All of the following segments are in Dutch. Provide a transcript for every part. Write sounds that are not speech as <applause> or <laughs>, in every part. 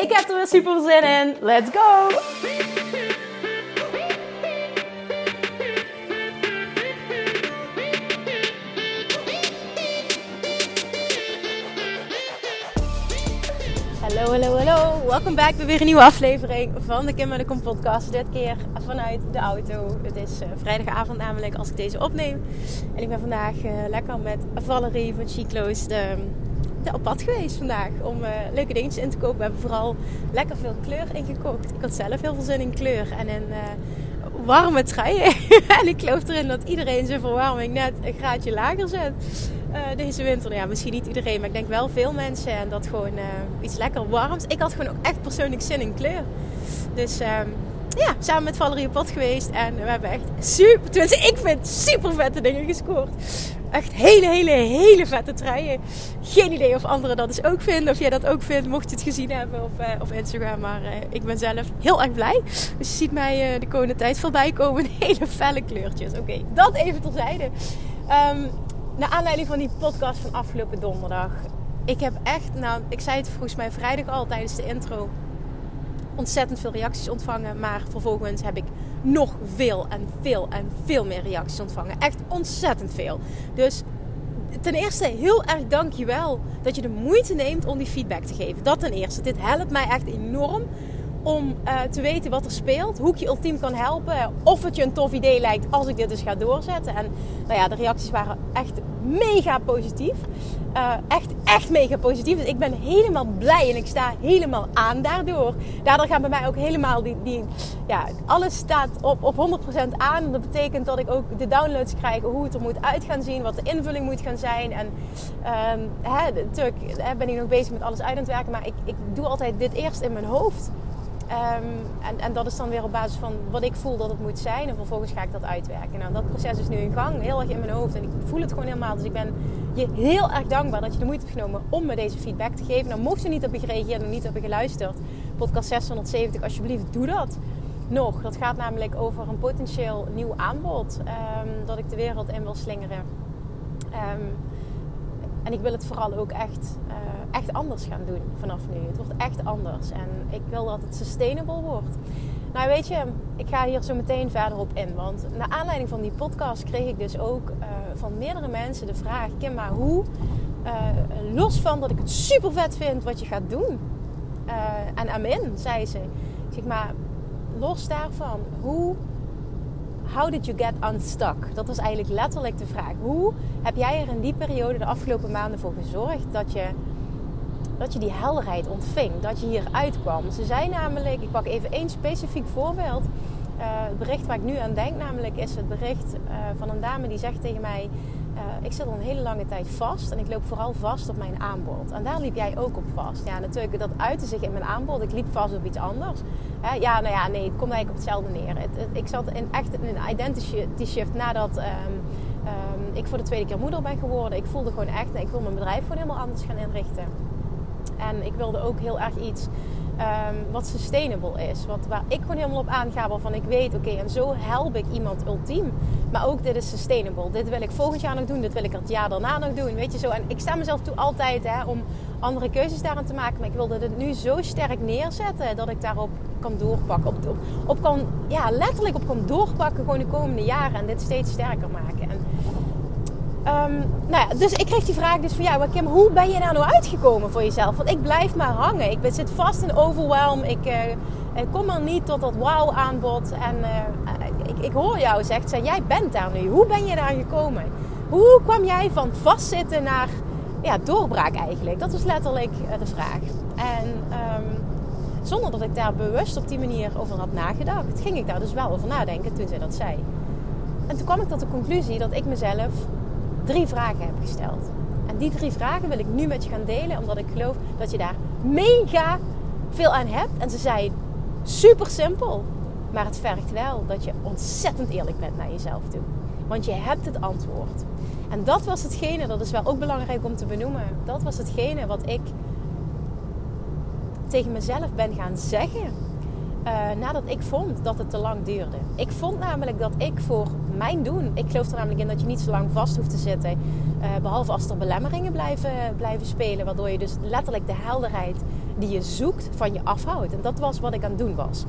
Ik heb er weer super zin in. Let's go! Hallo, hallo, hallo. Welkom bij weer een nieuwe aflevering van de Kim en de Kom podcast. Dit keer vanuit de auto. Het is uh, vrijdagavond namelijk als ik deze opneem. En ik ben vandaag uh, lekker met Valerie van Chiclo's de, op pad geweest vandaag. Om uh, leuke dingetjes in te kopen. We hebben vooral lekker veel kleur ingekookt. Ik had zelf heel veel zin in kleur en in warme truien. <laughs> en ik geloof erin dat iedereen zijn verwarming net een graadje lager zet. Uh, deze winter. Ja, misschien niet iedereen, maar ik denk wel veel mensen. En dat gewoon iets lekker warms. Ik had gewoon ook echt persoonlijk zin in kleur. Dus uh, ja, samen met Valerie op pad geweest. En we hebben echt super, ik vind super vette dingen gescoord. Echt hele, hele, hele vette truien. Geen idee of anderen dat dus ook vinden. Of jij dat ook vindt, mocht je het gezien hebben op, op Instagram. Maar ik ben zelf heel erg blij. Dus je ziet mij de komende tijd voorbij komen. <laughs> Hele felle kleurtjes. Oké, dat even terzijde. Um, naar aanleiding van die podcast van afgelopen donderdag. Ik heb echt, nou, ik zei het volgens mij vrijdag al tijdens de intro. Ontzettend veel reacties ontvangen. Maar vervolgens heb ik nog veel en veel en veel meer reacties ontvangen. Echt ontzettend veel. Dus ten eerste heel erg dankjewel dat je de moeite neemt om die feedback te geven. Dat ten eerste. Dit helpt mij echt enorm om uh, te weten wat er speelt, hoe ik je ultiem kan helpen, of het je een tof idee lijkt als ik dit dus ga doorzetten. En nou ja, de reacties waren echt mega positief. Uh, echt, echt mega positief. Dus ik ben helemaal blij en ik sta helemaal aan daardoor. Daardoor gaan bij mij ook helemaal die, die ja, alles staat op, op 100% aan. Dat betekent dat ik ook de downloads krijg, hoe het er moet uit gaan zien, wat de invulling moet gaan zijn. En uh, hè, natuurlijk ben ik nog bezig met alles uit aan het werken, maar ik, ik doe altijd dit eerst in mijn hoofd. Um, en, en, dat is dan weer op basis van wat ik voel dat het moet zijn. En vervolgens ga ik dat uitwerken. Nou, dat proces is nu in gang, heel erg in mijn hoofd. En ik voel het gewoon helemaal. Dus ik ben je heel erg dankbaar dat je de moeite hebt genomen om me deze feedback te geven. Nou, mocht je niet hebben gereageerd en niet hebben geluisterd, podcast 670, alsjeblieft, doe dat. Nog, dat gaat namelijk over een potentieel nieuw aanbod um, dat ik de wereld in wil slingeren. Um, en ik wil het vooral ook echt, uh, echt anders gaan doen vanaf nu. Het wordt echt anders. En ik wil dat het sustainable wordt. Nou weet je, ik ga hier zo meteen verder op in. Want naar aanleiding van die podcast kreeg ik dus ook uh, van meerdere mensen de vraag... Kim, maar hoe, uh, los van dat ik het super vet vind wat je gaat doen... en amen, zei ze. Ik zeg maar, los daarvan, hoe How did you get unstuck? Dat was eigenlijk letterlijk de vraag. Hoe heb jij er in die periode de afgelopen maanden voor gezorgd dat je, dat je die helderheid ontving? Dat je hier uitkwam? Ze zei namelijk, ik pak even één specifiek voorbeeld. Uh, het bericht waar ik nu aan denk namelijk is het bericht uh, van een dame die zegt tegen mij... Uh, ik zit al een hele lange tijd vast en ik loop vooral vast op mijn aanbod. En daar liep jij ook op vast. Ja, natuurlijk, dat uitte zich in mijn aanbod. Ik liep vast op iets anders. Ja, nou ja, nee, het komt eigenlijk op hetzelfde neer. Ik zat in echt in een identity shift nadat um, um, ik voor de tweede keer moeder ben geworden. Ik voelde gewoon echt, ik wil mijn bedrijf gewoon helemaal anders gaan inrichten. En ik wilde ook heel erg iets um, wat sustainable is. Wat, waar ik gewoon helemaal op aanga. Waarvan ik weet, oké, en zo help ik iemand ultiem. Maar ook dit is sustainable. Dit wil ik volgend jaar nog doen. Dit wil ik het jaar daarna nog doen. Weet je zo. En ik sta mezelf toe altijd hè, om andere keuzes daarin te maken. Maar ik wilde het nu zo sterk neerzetten dat ik daarop kan doorpakken. Op, kan, ja, letterlijk op kan doorpakken gewoon de komende jaren. En dit steeds sterker maken. En, Um, nou ja, dus ik kreeg die vraag dus van maar Kim, hoe ben je daar nou uitgekomen voor jezelf? Want ik blijf maar hangen. Ik zit vast in overwhelm. Ik, uh, ik kom maar niet tot dat wauw aanbod. En uh, ik, ik, hoor jou zegt, zei, jij bent daar nu. Hoe ben je daar gekomen? Hoe kwam jij van vastzitten naar ja, doorbraak eigenlijk? Dat was letterlijk uh, de vraag. En um, zonder dat ik daar bewust op die manier over had nagedacht, ging ik daar dus wel over nadenken toen zij dat zei. En toen kwam ik tot de conclusie dat ik mezelf drie vragen heb gesteld. En die drie vragen wil ik nu met je gaan delen, omdat ik geloof dat je daar mega veel aan hebt. En ze zijn super simpel. Maar het vergt wel dat je ontzettend eerlijk bent naar jezelf toe. Want je hebt het antwoord. En dat was hetgene, dat is wel ook belangrijk om te benoemen. Dat was hetgene wat ik tegen mezelf ben gaan zeggen. Uh, nadat ik vond dat het te lang duurde. Ik vond namelijk dat ik voor mijn doen, ik geloof er namelijk in dat je niet zo lang vast hoeft te zitten. Uh, behalve als er belemmeringen blijven, blijven spelen. Waardoor je dus letterlijk de helderheid die je zoekt van je afhoudt. En dat was wat ik aan het doen was.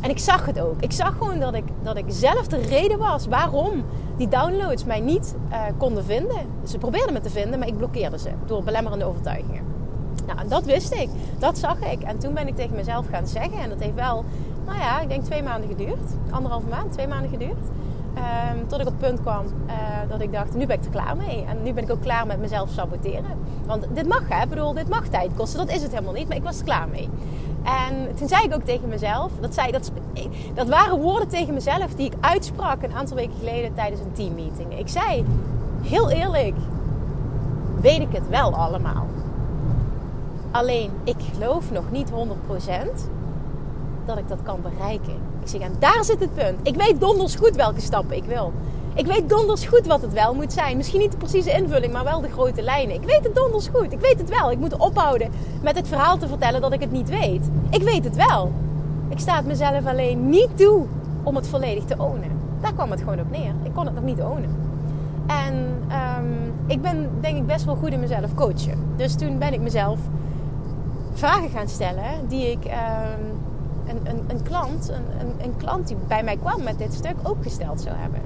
En ik zag het ook. Ik zag gewoon dat ik, dat ik zelf de reden was waarom die downloads mij niet uh, konden vinden. Ze probeerden me te vinden, maar ik blokkeerde ze door belemmerende overtuigingen. Nou, dat wist ik. Dat zag ik. En toen ben ik tegen mezelf gaan zeggen. En dat heeft wel, nou ja, ik denk twee maanden geduurd. Anderhalve maand, twee maanden geduurd. Um, tot ik op het punt kwam uh, dat ik dacht, nu ben ik er klaar mee. En nu ben ik ook klaar met mezelf saboteren. Want dit mag, hè. Ik bedoel, dit mag tijd kosten. Dat is het helemaal niet. Maar ik was er klaar mee. En toen zei ik ook tegen mezelf, dat, zei, dat, dat waren woorden tegen mezelf die ik uitsprak een aantal weken geleden tijdens een teammeeting. Ik zei, heel eerlijk, weet ik het wel allemaal. Alleen, ik geloof nog niet 100% dat ik dat kan bereiken. Ik zeg, en daar zit het punt. Ik weet donders goed welke stappen ik wil. Ik weet donders goed wat het wel moet zijn. Misschien niet de precieze invulling, maar wel de grote lijnen. Ik weet het donders goed. Ik weet het wel. Ik moet ophouden met het verhaal te vertellen dat ik het niet weet. Ik weet het wel. Ik sta het mezelf alleen niet toe om het volledig te ownen. Daar kwam het gewoon op neer. Ik kon het nog niet ownen. En um, ik ben denk ik best wel goed in mezelf coachen. Dus toen ben ik mezelf vragen gaan stellen die ik um, een, een, een, klant, een, een, klant die bij mij kwam met dit stuk ook gesteld zou hebben.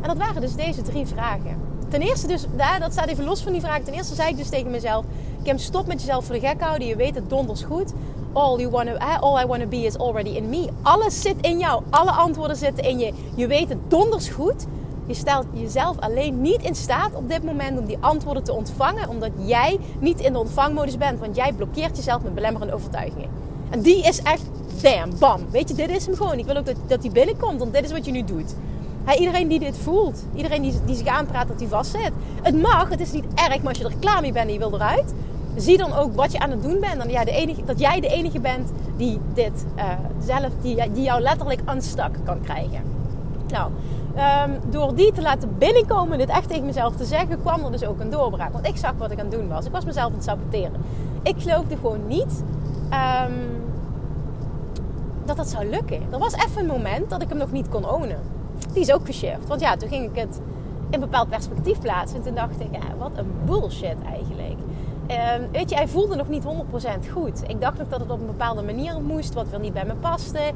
En dat waren dus deze drie vragen. Ten eerste dus, dat staat even los van die vraag. Ten eerste zei ik dus tegen mezelf, Kim, stop met jezelf voor de gek houden. Je weet het donders goed. All, you wanna, all I want to be is already in me. Alles zit in jou. Alle antwoorden zitten in je. Je weet het donders goed. Je stelt jezelf alleen niet in staat op dit moment om die antwoorden te ontvangen, omdat jij niet in de ontvangmodus bent. Want jij blokkeert jezelf met belemmerende overtuigingen. En die is echt, damn, bam. Weet je, dit is hem gewoon. Ik wil ook dat, dat die binnenkomt, want dit is wat je nu doet. iedereen die dit voelt, iedereen die, die zich aanpraat dat hij vastzit. Het mag, het is niet erg, maar als je er klaar mee bent en je wil eruit, zie dan ook wat je aan het doen bent. En ja, de enige, dat jij de enige bent die dit uh, zelf, die, die jou letterlijk unstuck kan krijgen. Nou, um, door die te laten binnenkomen, dit echt tegen mezelf te zeggen, kwam er dus ook een doorbraak. Want ik zag wat ik aan het doen was. Ik was mezelf aan het saboteren. Ik geloofde gewoon niet um, dat dat zou lukken. Er was even een moment dat ik hem nog niet kon ownen. Die is ook geshift. Want ja, toen ging ik het in een bepaald perspectief plaatsen. En toen dacht ik, wat een bullshit eigenlijk. Ehm, weet je, hij voelde nog niet 100% goed. Ik dacht nog dat het op een bepaalde manier moest, wat wel niet bij me paste.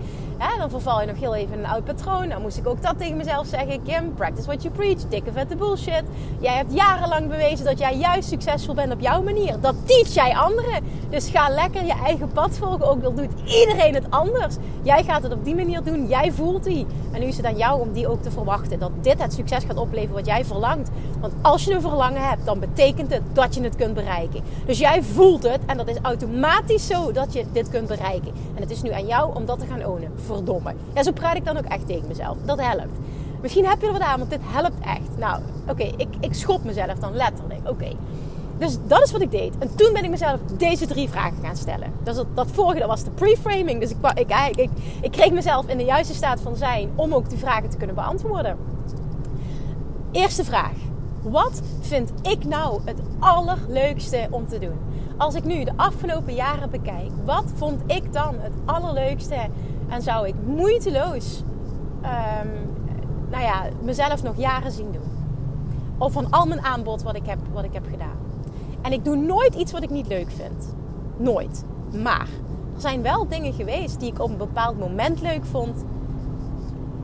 dan verval je nog heel even een oud patroon. Dan moest ik ook dat tegen mezelf zeggen. Kim, practice what you preach. Dikke vette bullshit. Jij hebt jarenlang bewezen dat jij juist succesvol bent op jouw manier. Dat teach jij anderen. Dus ga lekker je eigen pad volgen. Ook al doet iedereen het anders. Jij gaat het op die manier doen. Jij voelt die. En nu is het aan jou om die ook te verwachten. Dat dit het succes gaat opleveren wat jij verlangt. Want als je een verlangen hebt, dan betekent het dat je het kunt bereiken. Dus jij voelt het en dat is automatisch zo dat je dit kunt bereiken. En het is nu aan jou om dat te gaan ownen. Verdomme. Ja, zo praat ik dan ook echt tegen mezelf. Dat helpt. Misschien heb je er wat aan, want dit helpt echt. Nou, oké, ik, ik schop mezelf dan letterlijk. Oké. Dus dat is wat ik deed. En toen ben ik mezelf deze drie vragen gaan stellen. Dat, dat vorige dat was de pre-framing. Dus ik, ik, ik, ik kreeg mezelf in de juiste staat van zijn om ook die vragen te kunnen beantwoorden. Eerste vraag. Wat vind ik nou het allerleukste om te doen? Als ik nu de afgelopen jaren bekijk, wat vond ik dan het allerleukste? En zou ik moeiteloos, um, nou ja, mezelf nog jaren zien doen? Of van al mijn aanbod wat ik, heb, wat ik heb gedaan. En ik doe nooit iets wat ik niet leuk vind. Nooit. Maar er zijn wel dingen geweest die ik op een bepaald moment leuk vond.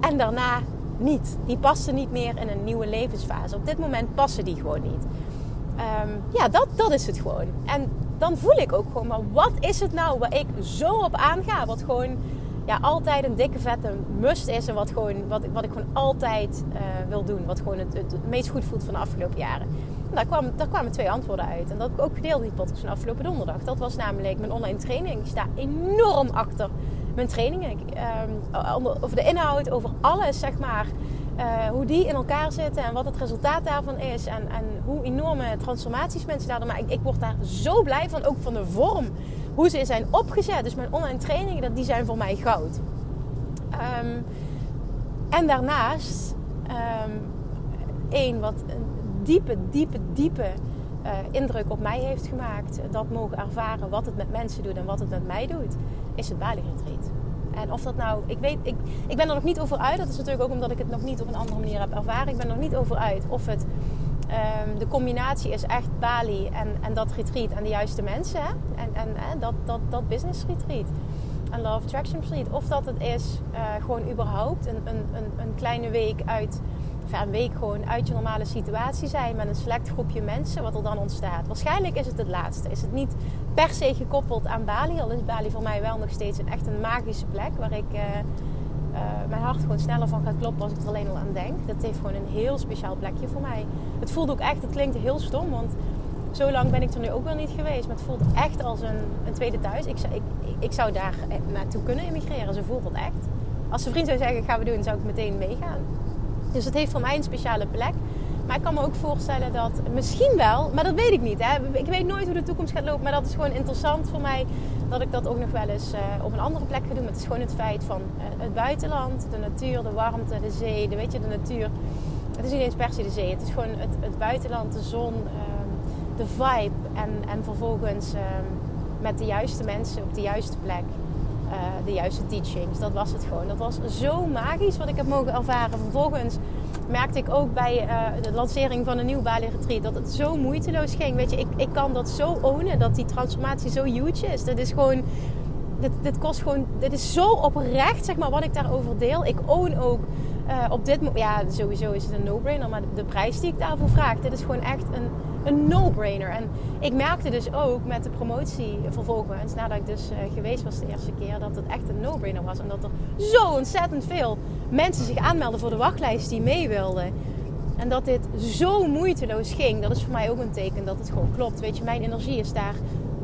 En daarna niet. Die passen niet meer in een nieuwe levensfase. Op dit moment passen die gewoon niet. Ehm, ja, dat, dat is het gewoon. En dan voel ik ook gewoon, maar wat is het nou waar ik zo op aanga? Wat gewoon ja, altijd een dikke vette must is. En wat, gewoon, wat, wat ik gewoon altijd uh, wil doen. Wat gewoon het, het, meest goed voelt van de afgelopen jaren. Daar, kwam, daar kwamen twee antwoorden uit. En dat heb ik ook gedeeld in die podcast van afgelopen donderdag. Dat was namelijk mijn online training. Ik sta enorm achter mijn trainingen. Um, over de inhoud, over alles, zeg maar. Uh, hoe die in elkaar zitten en wat het resultaat daarvan is. En, en hoe enorme transformaties mensen daardoor maken. Ik, ik word daar zo blij van, ook van de vorm hoe ze zijn opgezet. Dus mijn online trainingen, die zijn voor mij goud. Um, en daarnaast, um, één, wat diepe, diepe, diepe uh, indruk op mij heeft gemaakt. Dat mogen ervaren wat het met mensen doet en wat het met mij doet, is het Bali Retreat. En of dat nou, ik weet, ik, ik ben er nog niet over uit. Dat is natuurlijk ook omdat ik het nog niet op een andere manier heb ervaren. Ik ben er nog niet over uit of het um, de combinatie is echt Bali en, en dat retreat en de juiste mensen. En, en, dat, dat, dat business retreat en Love Attraction Retreat. Of dat het is uh, gewoon überhaupt een, een, een kleine week uit of een week gewoon uit je normale situatie zijn met een select groepje mensen, wat er dan ontstaat. Waarschijnlijk is het het laatste. Is het niet per se gekoppeld aan Bali, al is Bali voor mij wel nog steeds een, echt een magische plek waar ik uh, uh, mijn hart gewoon sneller van gaat kloppen als ik er alleen al aan denk. Dat heeft gewoon een heel speciaal plekje voor mij. Het voelt ook echt, het klinkt heel stom, want zo lang ben ik er nu ook wel niet geweest. Maar het voelt echt als een, een tweede thuis. Ik zou, ik, ik zou daar naartoe kunnen emigreren. Zo voelt het echt. Als een vriend zou zeggen, gaan we doen, zou ik meteen meegaan. Dus het heeft voor mij een speciale plek. Maar ik kan me ook voorstellen dat misschien wel, maar dat weet ik niet. Hè. Ik weet nooit hoe de toekomst gaat lopen. Maar dat is gewoon interessant voor mij dat ik dat ook nog wel eens uh, op een andere plek ga doen. Maar het is gewoon het feit van uh, het buitenland, de natuur, de warmte, de zee. De, weet je, de natuur. Het is niet eens per se de zee. Het is gewoon het, het buitenland, de zon, uh, de vibe. En, en vervolgens ehm, met de juiste mensen op de juiste plek. Uh, de juiste teachings. Dat was het gewoon. Dat was zo magisch wat ik heb mogen ervaren. Vervolgens merkte ik ook bij uh, de lancering van een nieuw Bali Retreat dat het zo moeiteloos ging. Weet je, ik, ik kan dat zo ownen dat die transformatie zo huge is. Dat is gewoon. Dit, dit kost gewoon. Dit is zo oprecht, zeg maar, wat ik daarover deel. Ik own ook uh, op dit moment. Ja, sowieso is het een no-brainer, maar de, de prijs die ik daarvoor vraag, dit is gewoon echt een een no-brainer. En ik merkte dus ook met de promotie vervolgens, nadat ik dus uh, geweest was de eerste keer, dat het echt een no-brainer was. En dat er zo ontzettend veel mensen zich aanmelden voor de wachtlijst die mee wilden. En dat dit zo moeiteloos ging, dat is voor mij ook een teken dat het gewoon klopt. Weet je, mijn energie is daar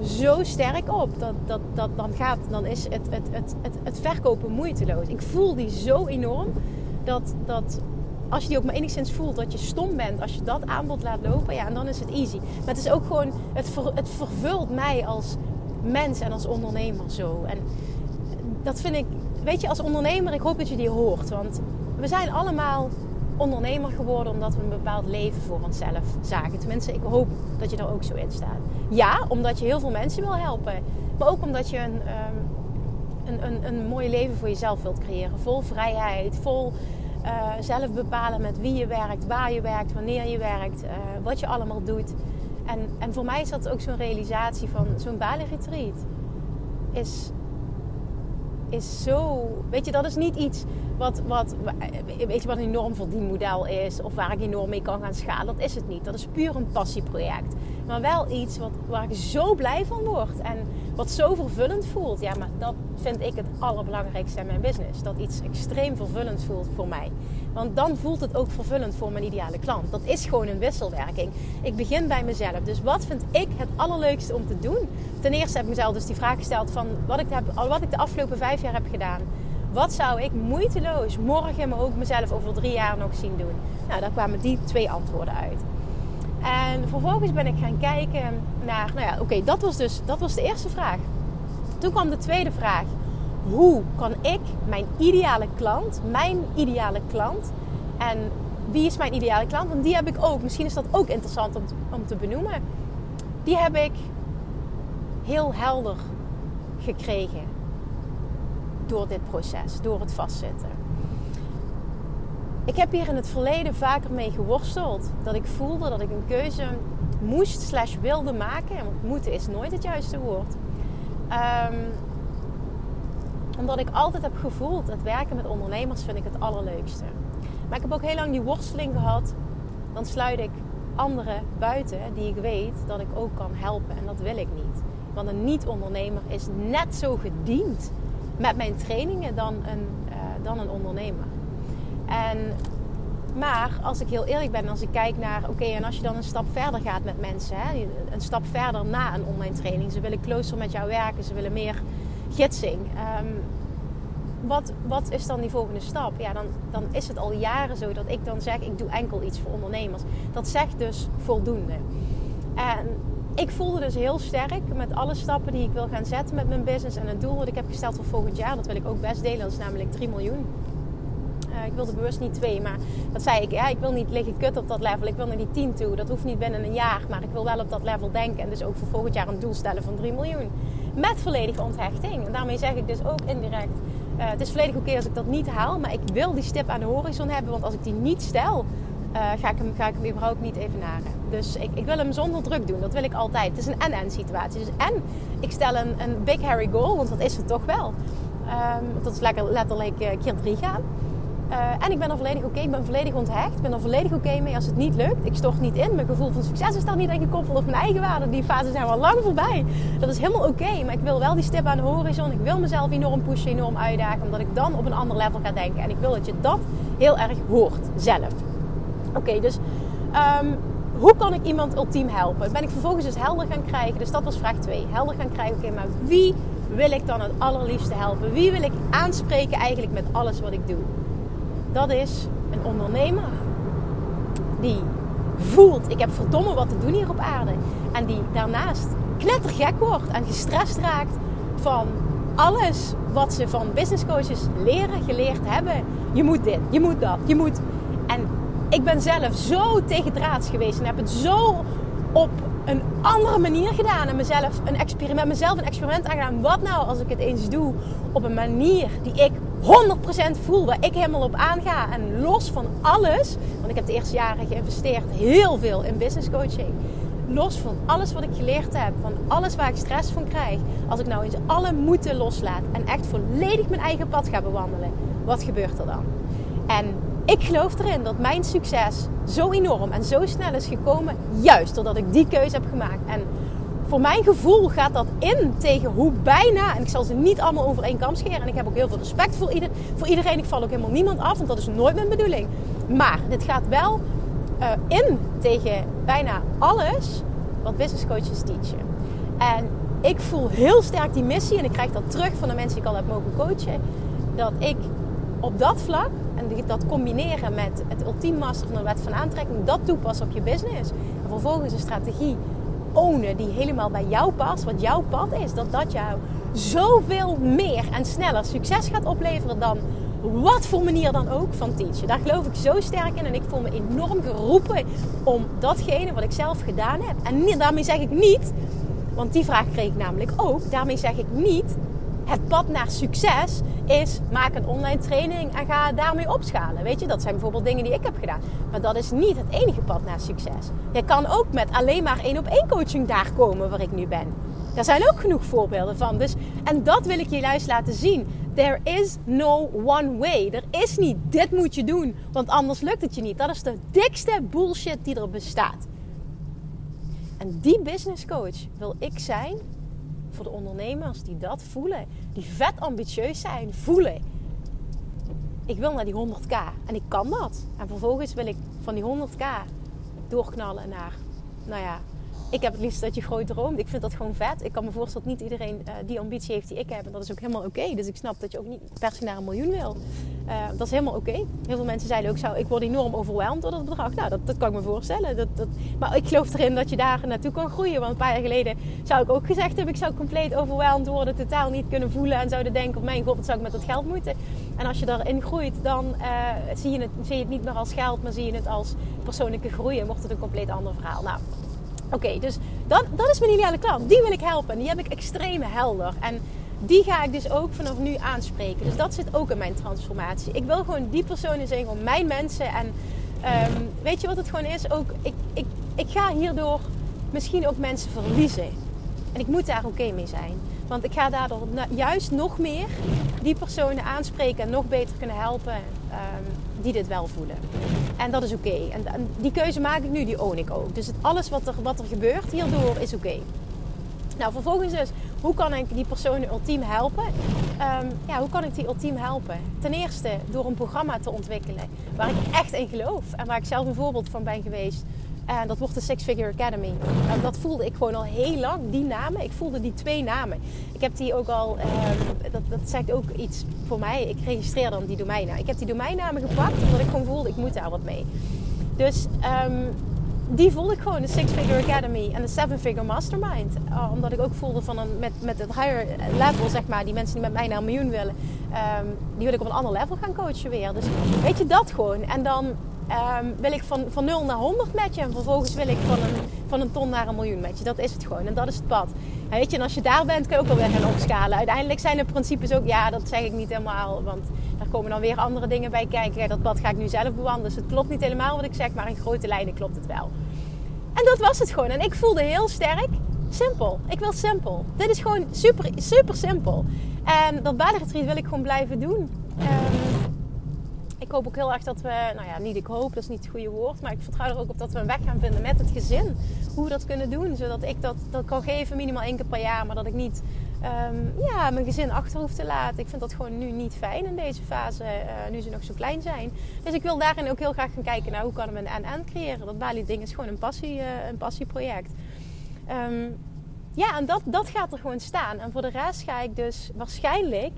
zo sterk op. Dat, dat, dat dan, gaat, dan is het, het, het, het, het verkopen moeiteloos. Ik voel die zo enorm dat, dat als je die ook maar enigszins voelt dat je stom bent, als je dat aanbod laat lopen, ja, en dan is het easy. Maar het is ook gewoon, het, het vervult mij als mens en als ondernemer zo. En dat vind ik, weet je, als ondernemer, ik hoop dat je die hoort. Want we zijn allemaal ondernemer geworden omdat we een bepaald leven voor onszelf zagen. Tenminste, ik hoop dat je er ook zo in staat. Ja, omdat je heel veel mensen wil helpen. Maar ook omdat je een, um, een, een, een mooi leven voor jezelf wilt creëren. Vol vrijheid, vol uh, zelf bepalen met wie je werkt, waar je werkt, wanneer je werkt, uh, wat je allemaal doet. En, en voor mij is dat ook zo'n realisatie van zo'n Bali. Is, is zo. Weet je, dat is niet iets wat, wat, weet je, wat een enorm verdienmodel is. Of waar ik enorm mee kan gaan schalen. Dat is het niet. Dat is puur een passieproject. Maar wel iets wat, waar ik zo blij van word. En wat zo vervullend voelt. Ja, maar dat vind ik het allerbelangrijkste in mijn business. Dat iets extreem vervullend voelt voor mij. Want dan voelt het ook vervullend voor mijn ideale klant. Dat is gewoon een wisselwerking. Ik begin bij mezelf. Dus wat vind ik het allerleukste om te doen? Ten eerste heb ik mezelf dus die vraag gesteld van wat ik, heb, wat ik de afgelopen vijf jaar heb gedaan. Wat zou ik moeiteloos morgen, maar ook mezelf over drie jaar nog zien doen? Nou, daar kwamen die twee antwoorden uit. En vervolgens ben ik gaan kijken naar, nou ja, oké, dat was dus dat was de eerste vraag. Toen kwam de tweede vraag. Hoe kan ik mijn ideale klant, mijn ideale klant, en wie is mijn ideale klant? Want die heb ik ook. Misschien is dat ook interessant om om te benoemen. Die heb ik heel helder gekregen door dit proces, door het vastzitten. Ik heb hier in het verleden vaker mee geworsteld. Dat ik voelde dat ik een keuze moest slash wilde maken. Want moeten is nooit het juiste woord. Um, omdat ik altijd heb gevoeld, het werken met ondernemers vind ik het allerleukste. Maar ik heb ook heel lang die worsteling gehad. Dan sluit ik anderen buiten die ik weet dat ik ook kan helpen. En dat wil ik niet. Want een niet-ondernemer is net zo gediend met mijn trainingen dan een, uh, dan een ondernemer. En, maar als ik heel eerlijk ben, als ik kijk naar, oké, en als je dan een stap verder gaat met mensen, hè, een stap verder na een online training, ze willen closer met jou werken, ze willen meer gidsing. Um, wat, wat is dan die volgende stap? Ja, dan, dan is het al jaren zo dat ik dan zeg, ik doe enkel iets voor ondernemers. Dat zegt dus voldoende. En ik voelde dus heel sterk met alle stappen die ik wil gaan zetten met mijn business en het doel wat ik heb gesteld voor volgend jaar. Dat wil ik ook best delen. Dat is namelijk 3 miljoen. Uh, ik wilde bewust niet twee, maar dat zei ik. Ja, ik wil niet liggen kut op dat level. Ik wil naar die 10 toe. Dat hoeft niet binnen een jaar, maar ik wil wel op dat level denken. En dus ook voor volgend jaar een doel stellen van 3 miljoen. Met volledige onthechting. En daarmee zeg ik dus ook indirect. Uh, het is volledig oké als ik dat niet haal, maar ik wil die stip aan de horizon hebben. Want als ik die niet stel, uh, ga, ik hem, ga ik überhaupt niet evenaren. Dus ik, ik wil hem zonder druk doen. Dat wil ik altijd. Het is een en-en situatie. Dus en ik stel een, een big hairy goal, want dat is het toch wel. Um, dat is lekker letterlijk uh, keer drie gaan. Uh, en ik ben er volledig oké, ik ben volledig onthecht. Ik ben er volledig oké mee als het niet lukt. Ik stort niet in. Mijn gevoel van succes is daar niet aan gekoppeld op mijn eigen waarde. Die fase zijn we al lang voorbij. Dat is helemaal oké. maar ik wil wel die stip aan de horizon. Ik wil mezelf enorm pushen, enorm uitdagen. Omdat ik dan op een ander level ga denken. En ik wil dat je dat heel erg hoort zelf. Oké, dus um, hoe kan ik iemand ultiem helpen? Ben ik vervolgens dus helder gaan krijgen. Dus dat was vraag 2. Helder gaan krijgen. Oké, maar wie wil ik dan het allerliefste helpen? Wie wil ik aanspreken eigenlijk met alles wat ik doe? Dat is een ondernemer die voelt, ik heb verdomme wat te doen hier op aarde. En die daarnaast knettergek wordt en gestrest raakt van alles wat ze van business coaches leren, geleerd hebben. Je moet dit, je moet dat, je moet. En ik ben zelf zo tegendraads geweest en heb het zo op een andere manier gedaan. En mezelf een experiment, mezelf een experiment aangedaan. Wat nou als ik het eens doe op een manier die ik 100% voel, waar ik helemaal op aanga. En los van alles, want ik heb de eerste jaren geïnvesteerd heel veel in business coaching. Los van alles wat ik geleerd heb, van alles waar ik stress van krijg. Als ik nou eens alle moeten loslaat en echt volledig mijn eigen pad ga bewandelen, wat gebeurt er dan? En ik geloof erin dat mijn succes zo enorm en zo snel is gekomen, juist doordat ik die keuze heb gemaakt. En voor mijn gevoel gaat dat in tegen hoe bijna, en ik zal ze niet allemaal over één kam scheren, en ik heb ook heel veel respect voor, ieder, voor iedereen. Ik val ook helemaal niemand af, want dat is nooit mijn bedoeling. Maar dit gaat wel uh, in tegen bijna alles wat business coaches teachen. En ik voel heel sterk die missie, en ik krijg dat terug van de mensen die ik al heb mogen coachen, dat ik op dat vlak en dat combineren met het ultiem master van de wet van aantrekking, dat toepassen op je business. En vervolgens een strategie ownen die helemaal bij jou past, wat jouw pad is, dat dat jou zoveel meer en sneller succes gaat opleveren dan wat voor manier dan ook van teachen. Daar geloof ik zo sterk in en ik voel me enorm geroepen om datgene wat ik zelf gedaan heb. En daarmee zeg ik niet, want die vraag kreeg ik namelijk ook, daarmee zeg ik niet het pad naar succes is maak een online training en ga daarmee opschalen. Weet je, dat zijn bijvoorbeeld dingen die ik heb gedaan. Maar dat is niet het enige pad naar succes. Je kan ook met alleen maar één op één coaching daar komen waar ik nu ben. Daar zijn ook genoeg voorbeelden van. Dus, en dat wil ik je juist laten zien. There is no one way. Er is niet dit moet je doen, want anders lukt het je niet. Dat is de dikste bullshit die er bestaat. En die business coach wil ik zijn voor de ondernemers die dat voelen. Die vet ambitieus zijn, voelen. Ik wil naar die 100k en ik kan dat. En vervolgens wil ik van die 100k doorknallen naar, nou ja, ik heb het liefst dat je groot droomt. Ik vind dat gewoon vet. Ik kan me voorstellen dat niet iedereen uh, die ambitie heeft die ik heb. En dat is ook helemaal oké. Dus ik snap dat je ook niet per se naar een miljoen wil. Uh, dat is helemaal oké. Heel veel mensen zeiden ook, zou, ik word enorm overweldigd door dat bedrag. Nou, dat, dat kan ik me voorstellen. Dat, dat, maar ik geloof erin dat je daar naartoe kan groeien. Want een paar jaar geleden zou ik ook gezegd hebben... ik zou compleet overweldigd worden, totaal niet kunnen voelen... en zouden denken, oh mijn god, wat zou ik met dat geld moeten? En als je daarin groeit, dan uh, zie, je het, zie je het niet meer als geld... maar zie je het als persoonlijke groei en wordt het een compleet ander verhaal. Nou, Oké, dus dat, dat is mijn ideale klant. Die wil ik helpen. Die heb ik extreem helder. En die ga ik dus ook vanaf nu aanspreken. Dus dat zit ook in mijn transformatie. Ik wil gewoon die personen zijn, gewoon mijn mensen. En um, weet je wat het gewoon is? Ook, ik, ik, ik ga hierdoor misschien ook mensen verliezen. En ik moet daar oké mee zijn. Want ik ga daardoor juist nog meer die personen aanspreken en nog beter kunnen helpen um, die dit wel voelen. En dat is oké. En, die keuze maak ik nu, die own ik ook. Dus alles wat er, wat er gebeurt hierdoor is oké. Nou, vervolgens dus, hoe kan ik die personen ultiem helpen? Um, ja, hoe kan ik die ultiem helpen? Ten eerste door een programma te ontwikkelen waar ik echt in geloof en waar ik zelf een voorbeeld van ben geweest. En dat wordt de Six Figure Academy. En dat voelde ik gewoon al heel lang, die namen. Ik voelde die twee namen. Ik heb die ook al, um, dat, dat zegt ook iets voor mij. Ik registreer dan die domeinnamen. Ik heb die domeinnamen gepakt omdat ik gewoon voelde, ik moet daar wat mee. Dus um, die voelde ik gewoon, de Six Figure Academy en de Seven Figure Mastermind. Uh, omdat ik ook voelde van een, met, met het higher level, zeg maar, die mensen die met mij naar een miljoen willen, um, die wil ik op een ander level gaan coachen weer. Dus weet je dat gewoon. En dan um, wil ik van, van 0 naar 100 met je en vervolgens wil ik van een, van een ton naar een miljoen met je. Dat is het gewoon en dat is het pad. En weet je, en als je daar bent, kun je ook wel weer gaan opschalen. Uiteindelijk zijn de principes ook, ja, dat zeg ik niet helemaal, want daar komen dan weer andere dingen bij kijken. Dat pad ga ik nu zelf bewandelen. Dus het klopt niet helemaal wat ik zeg, maar in grote lijnen klopt het wel. En dat was het gewoon. En ik voelde heel sterk, simpel. Ik wil simpel. Dit is gewoon super, super simpel. En dat badenretreat wil ik gewoon blijven doen. Ik hoop ook heel erg dat we, nou ja, niet ik hoop, dat is niet het goede woord, maar ik vertrouw er ook op dat we een weg gaan vinden met het gezin. Hoe we dat kunnen doen, zodat ik dat, dat kan geven minimaal één keer per jaar, maar dat ik niet um, ja, mijn gezin achter hoef te laten. Ik vind dat gewoon nu niet fijn in deze fase, uh, nu ze nog zo klein zijn. Dus ik wil daarin ook heel graag gaan kijken naar hoe kan we een en-en creëren. Dat Bali-ding is gewoon een, passie, uh, een passieproject. Um, ja, en dat, dat gaat er gewoon staan. En voor de rest ga ik dus waarschijnlijk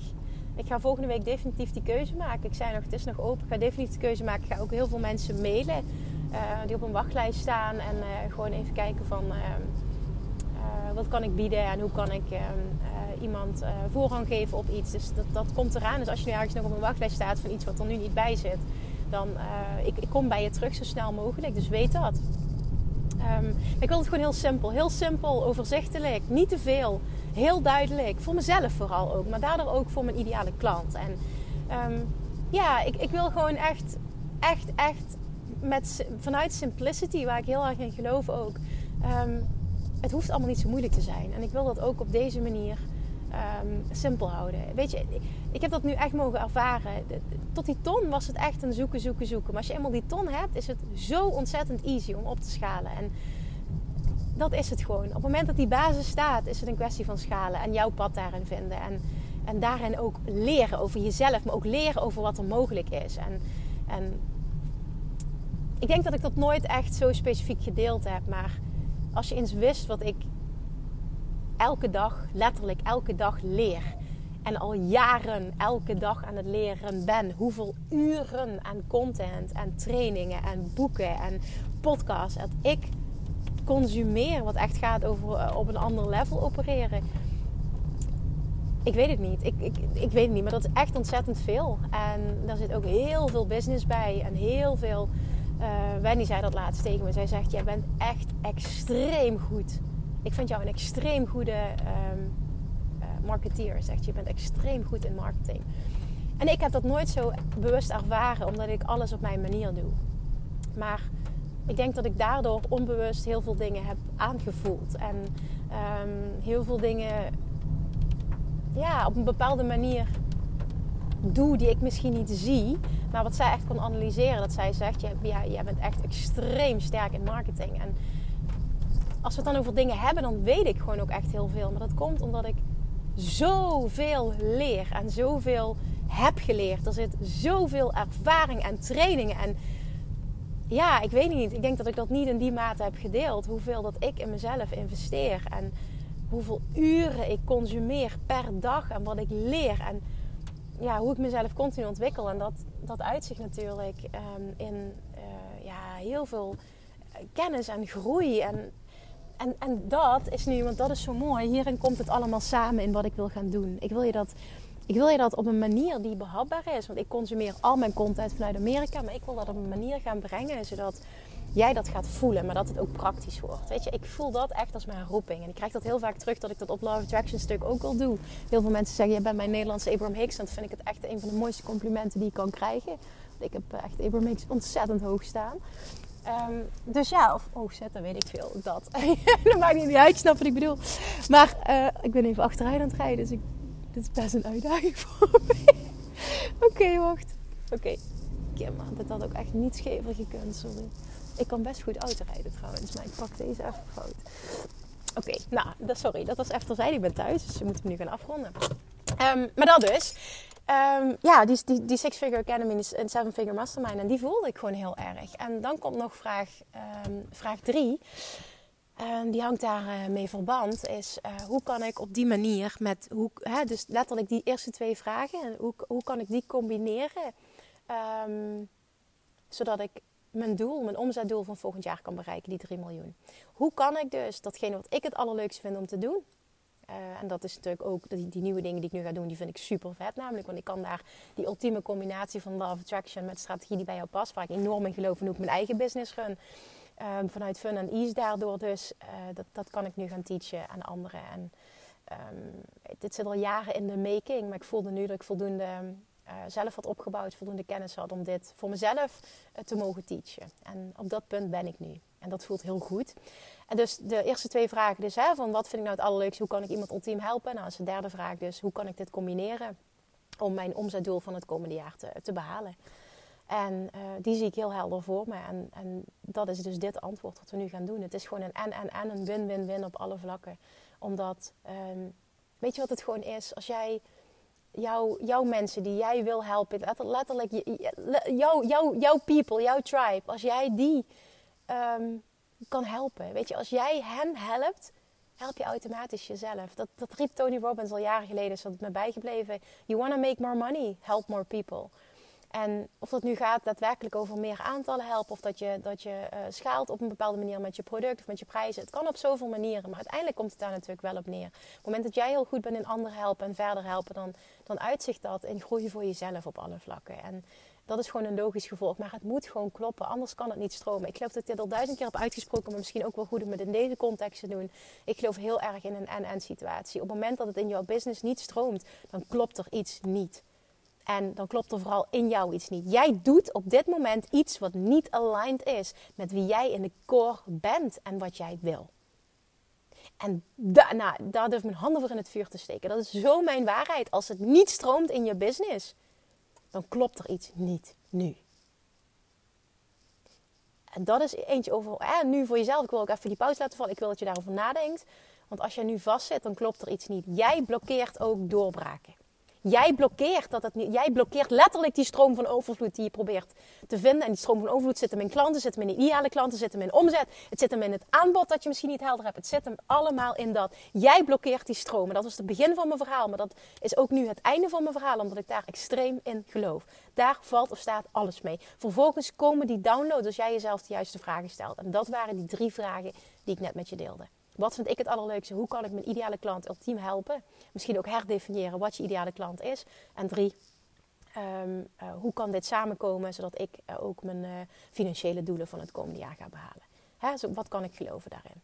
ik ga volgende week definitief die keuze maken. Ik zei nog, het is nog open. Ik ga definitief de keuze maken. Ik ga ook heel veel mensen mailen uh, die op een wachtlijst staan. En uh, gewoon even kijken van uh, wat kan ik bieden en hoe kan ik ehm, iemand voorrang geven op iets. Dus dat, dat komt eraan. Dus als je nu ergens nog op een wachtlijst staat van iets wat er nu niet bij zit, dan ik, ik kom bij je terug zo snel mogelijk. Dus weet dat. Um, ik wil het gewoon heel simpel. Heel simpel, overzichtelijk. Niet te veel heel duidelijk. Voor mezelf vooral ook. Maar daardoor ook voor mijn ideale klant. En um, ja, ik, ik wil gewoon echt, echt, echt met, vanuit simplicity, waar ik heel erg in geloof ook. Um, het hoeft allemaal niet zo moeilijk te zijn. En ik wil dat ook op deze manier um, simpel houden. Weet je, ik heb dat nu echt mogen ervaren. Tot die ton was het echt een zoeken, zoeken, zoeken. Maar als je eenmaal die ton hebt, is het zo ontzettend easy om op te schalen. En dat is het gewoon. Op het moment dat die basis staat, is het een kwestie van schalen en jouw pad daarin vinden. En, en daarin ook leren over jezelf, maar ook leren over wat er mogelijk is. En, en ik denk dat ik dat nooit echt zo specifiek gedeeld heb. Maar als je eens wist wat ik elke dag, letterlijk elke dag leer. En al jaren elke dag aan het leren ben. Hoeveel uren aan content en trainingen en boeken en podcasts dat ik consumeer, wat echt gaat over eh, op een ander level opereren. Ik weet het niet. Ik, ik, ik weet het niet, maar dat is echt ontzettend veel. En daar zit ook heel veel business bij en heel veel. Uh, Wendy zei dat laatst tegen me. Zij zegt: Jij bent echt extreem goed. Ik vind jou een extreem goede um, uh, marketeer. Zegt je bent extreem goed in marketing. En ik heb dat nooit zo bewust ervaren, omdat ik alles op mijn manier doe. Maar ik denk dat ik daardoor onbewust heel veel dingen heb aangevoeld. En um, heel veel dingen ja, op een bepaalde manier doe die ik misschien niet zie. Maar wat zij echt kon analyseren. Dat zij zegt, ja, jij bent echt extreem sterk in marketing. En als we het dan over dingen hebben, dan weet ik gewoon ook echt heel veel. Maar dat komt omdat ik zoveel leer en zoveel heb geleerd. Er zit zoveel ervaring en trainingen en ja, ik weet niet. Ik denk dat ik dat niet in die mate heb gedeeld. Hoeveel dat ik in mezelf investeer. En hoeveel uren ik consumeer per dag. En wat ik leer. En ja, hoe ik mezelf continu ontwikkel. En dat, dat uitzicht natuurlijk um, in uh, ja, heel veel kennis en groei. En, en, en dat is nu, want dat is zo mooi. Hierin komt het allemaal samen in wat ik wil gaan doen. Ik wil je dat ik wil je dat op een manier die behapbaar is. Want ik consumeer al mijn content vanuit Amerika. Maar ik wil dat op een manier gaan brengen zodat jij dat gaat voelen. Maar dat het ook praktisch wordt. Weet je, ik voel dat echt als mijn roeping. En ik krijg dat heel vaak terug dat ik dat op Love Attraction stuk ook al doe. Heel veel mensen zeggen, je bent mijn Nederlandse Abraham Hicks. En dat vind ik het echt een van de mooiste complimenten die ik kan krijgen. Ik heb echt Abraham Hicks ontzettend hoog staan. Um, dus ja, of hoog zetten, weet ik veel. Dat. <laughs> dat maakt niet uit, snap wat ik bedoel. Maar uh, ik ben even achteruit aan het rijden. Dus ik dit is best een uitdaging <laughs> voor mij. Oké, wacht. Oké. Okay. Kim, dit had ook echt niet schever gekund, sorry. Ik kan best goed autorijden trouwens, maar ik pak deze even fout. Oké, nou, sorry, dat was even terzijde. Ik ben thuis, dus we moeten hem nu gaan afronden. Um, maar dat dus. Um, ja, die, die, die Six Figure Academy en Seven Figure Mastermind. En die voelde ik gewoon heel erg. En dan komt nog vraag 3. Um, vraag drie. En die hangt daar uh, mee verband. Is uh, hoe kan ik op die manier met hoe, hè, dus letterlijk die eerste twee vragen, hoe, hoe kan ik die combineren? Um, zodat ik mijn doel, mijn omzetdoel van volgend jaar kan bereiken, die 3 miljoen. Hoe kan ik dus datgene wat ik het allerleukste vind om te doen, uh, en dat is natuurlijk ook die, die, nieuwe dingen die ik nu ga doen, die vind ik super vet. Namelijk, want ik kan daar die ultieme combinatie van love attraction met strategie die bij jou past, waar ik enorm in geloof en ook mijn eigen business run. Um, vanuit fun en ease daardoor dus, uh, dat, dat kan ik nu gaan teachen aan anderen. En um, dit zit al jaren in de making, maar ik voelde nu dat ik voldoende uh, zelf had opgebouwd, voldoende kennis had om dit voor mezelf uh, te mogen teachen. En op dat punt ben ik nu. En dat voelt heel goed. En dus de eerste twee vragen dus, hè, van wat vind ik nou het allerleukste, hoe kan ik iemand ultiem helpen? Nou, is de derde vraag dus, hoe kan ik dit combineren om mijn omzetdoel van het komende jaar te, te behalen? En uh, die zie ik heel helder voor me. En, en dat is dus dit antwoord wat we nu gaan doen. Het is gewoon een en, en, en, een win-win-win op alle vlakken. Omdat, um, weet je wat het gewoon is? Als jij jouw, jouw mensen die jij wil helpen, letterlijk jouw, jouw, jouw people, jouw tribe, als jij die um, kan helpen. Weet je, als jij hen helpt, help je automatisch jezelf. Dat, dat riep Tony Robbins al jaren geleden, is dat het me bijgebleven. You want to make more money, help more people. En of dat nu gaat daadwerkelijk over meer aantallen helpen, of dat je, dat je uh, schaalt op een bepaalde manier met je product of met je prijzen. Het kan op zoveel manieren, maar uiteindelijk komt het daar natuurlijk wel op neer. Op het moment dat jij heel goed bent in anderen helpen en verder helpen, dan, dan uitzicht dat in groei voor jezelf op alle vlakken. En dat is gewoon een logisch gevolg. Maar het moet gewoon kloppen, anders kan het niet stromen. Ik geloof dat ik dit al duizend keer heb uitgesproken, maar misschien ook wel goed om het in deze context te doen. Ik geloof heel erg in een en-en situatie. Op het moment dat het in jouw business niet stroomt, dan klopt er iets niet. En dan klopt er vooral in jou iets niet. Jij doet op dit moment iets wat niet aligned is met wie jij in de core bent en wat jij wil. En nou, daar durf mijn handen voor in het vuur te steken. Dat is zo mijn waarheid. Als het niet stroomt in je business, dan klopt er iets niet nu. En dat is eentje over, eh, nu voor jezelf. Ik wil ook even die pauze laten vallen. Ik wil dat je daarover nadenkt. Want als je nu vastzit, dan klopt er iets niet. Jij blokkeert ook doorbraken. Jij blokkeert, dat het niet, jij blokkeert letterlijk die stroom van overvloed die je probeert te vinden. En die stroom van overvloed zit hem in klanten, zit hem in ideale klanten, zit hem in omzet. Het zit hem in het aanbod dat je misschien niet helder hebt. Het zit hem allemaal in dat. Jij blokkeert die stroom. En dat was het begin van mijn verhaal. Maar dat is ook nu het einde van mijn verhaal, omdat ik daar extreem in geloof. Daar valt of staat alles mee. Vervolgens komen die downloads als jij jezelf de juiste vragen stelt. En dat waren die drie vragen die ik net met je deelde. Wat vind ik het allerleukste? Hoe kan ik mijn ideale klant ultiem helpen? Misschien ook herdefiniëren wat je ideale klant is. En drie, um, uh, hoe kan dit samenkomen zodat ik uh, ook mijn uh, financiële doelen van het komende jaar ga behalen? Hè, zo, wat kan ik geloven daarin?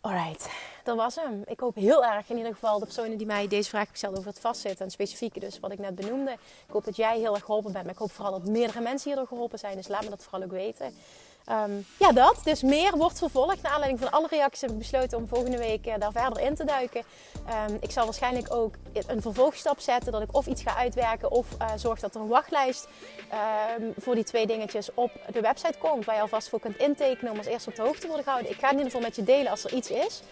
Alright, dat was hem. Ik hoop heel erg in ieder geval de personen die mij deze vraag gesteld over het vastzitten. En specifieke dus wat ik net benoemde. Ik hoop dat jij heel erg geholpen bent. Maar ik hoop vooral dat meerdere mensen hierdoor geholpen zijn. Dus laat me dat vooral ook weten. Um, ja, dat. Dus meer wordt vervolgd. Naar aanleiding van alle reacties heb ik besloten om volgende week uh, daar verder in te duiken. Um, ik zal waarschijnlijk ook een vervolgstap zetten. Dat ik of iets ga uitwerken of uh, zorg dat er een wachtlijst um, voor die twee dingetjes op de website komt. Waar je alvast voor kunt intekenen om als eerste op de hoogte te worden gehouden. Ik ga in ieder geval met je delen als er iets is.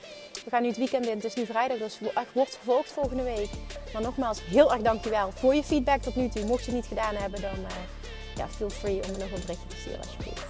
We gaan nu het weekend in. Het is nu vrijdag, dus wordt vervolgd volgende week. Maar nogmaals, heel erg dankjewel voor je feedback tot nu toe. Mocht je het niet gedaan hebben, dan uh, ja, feel free om me nog een berichtje te sturen alsjeblieft.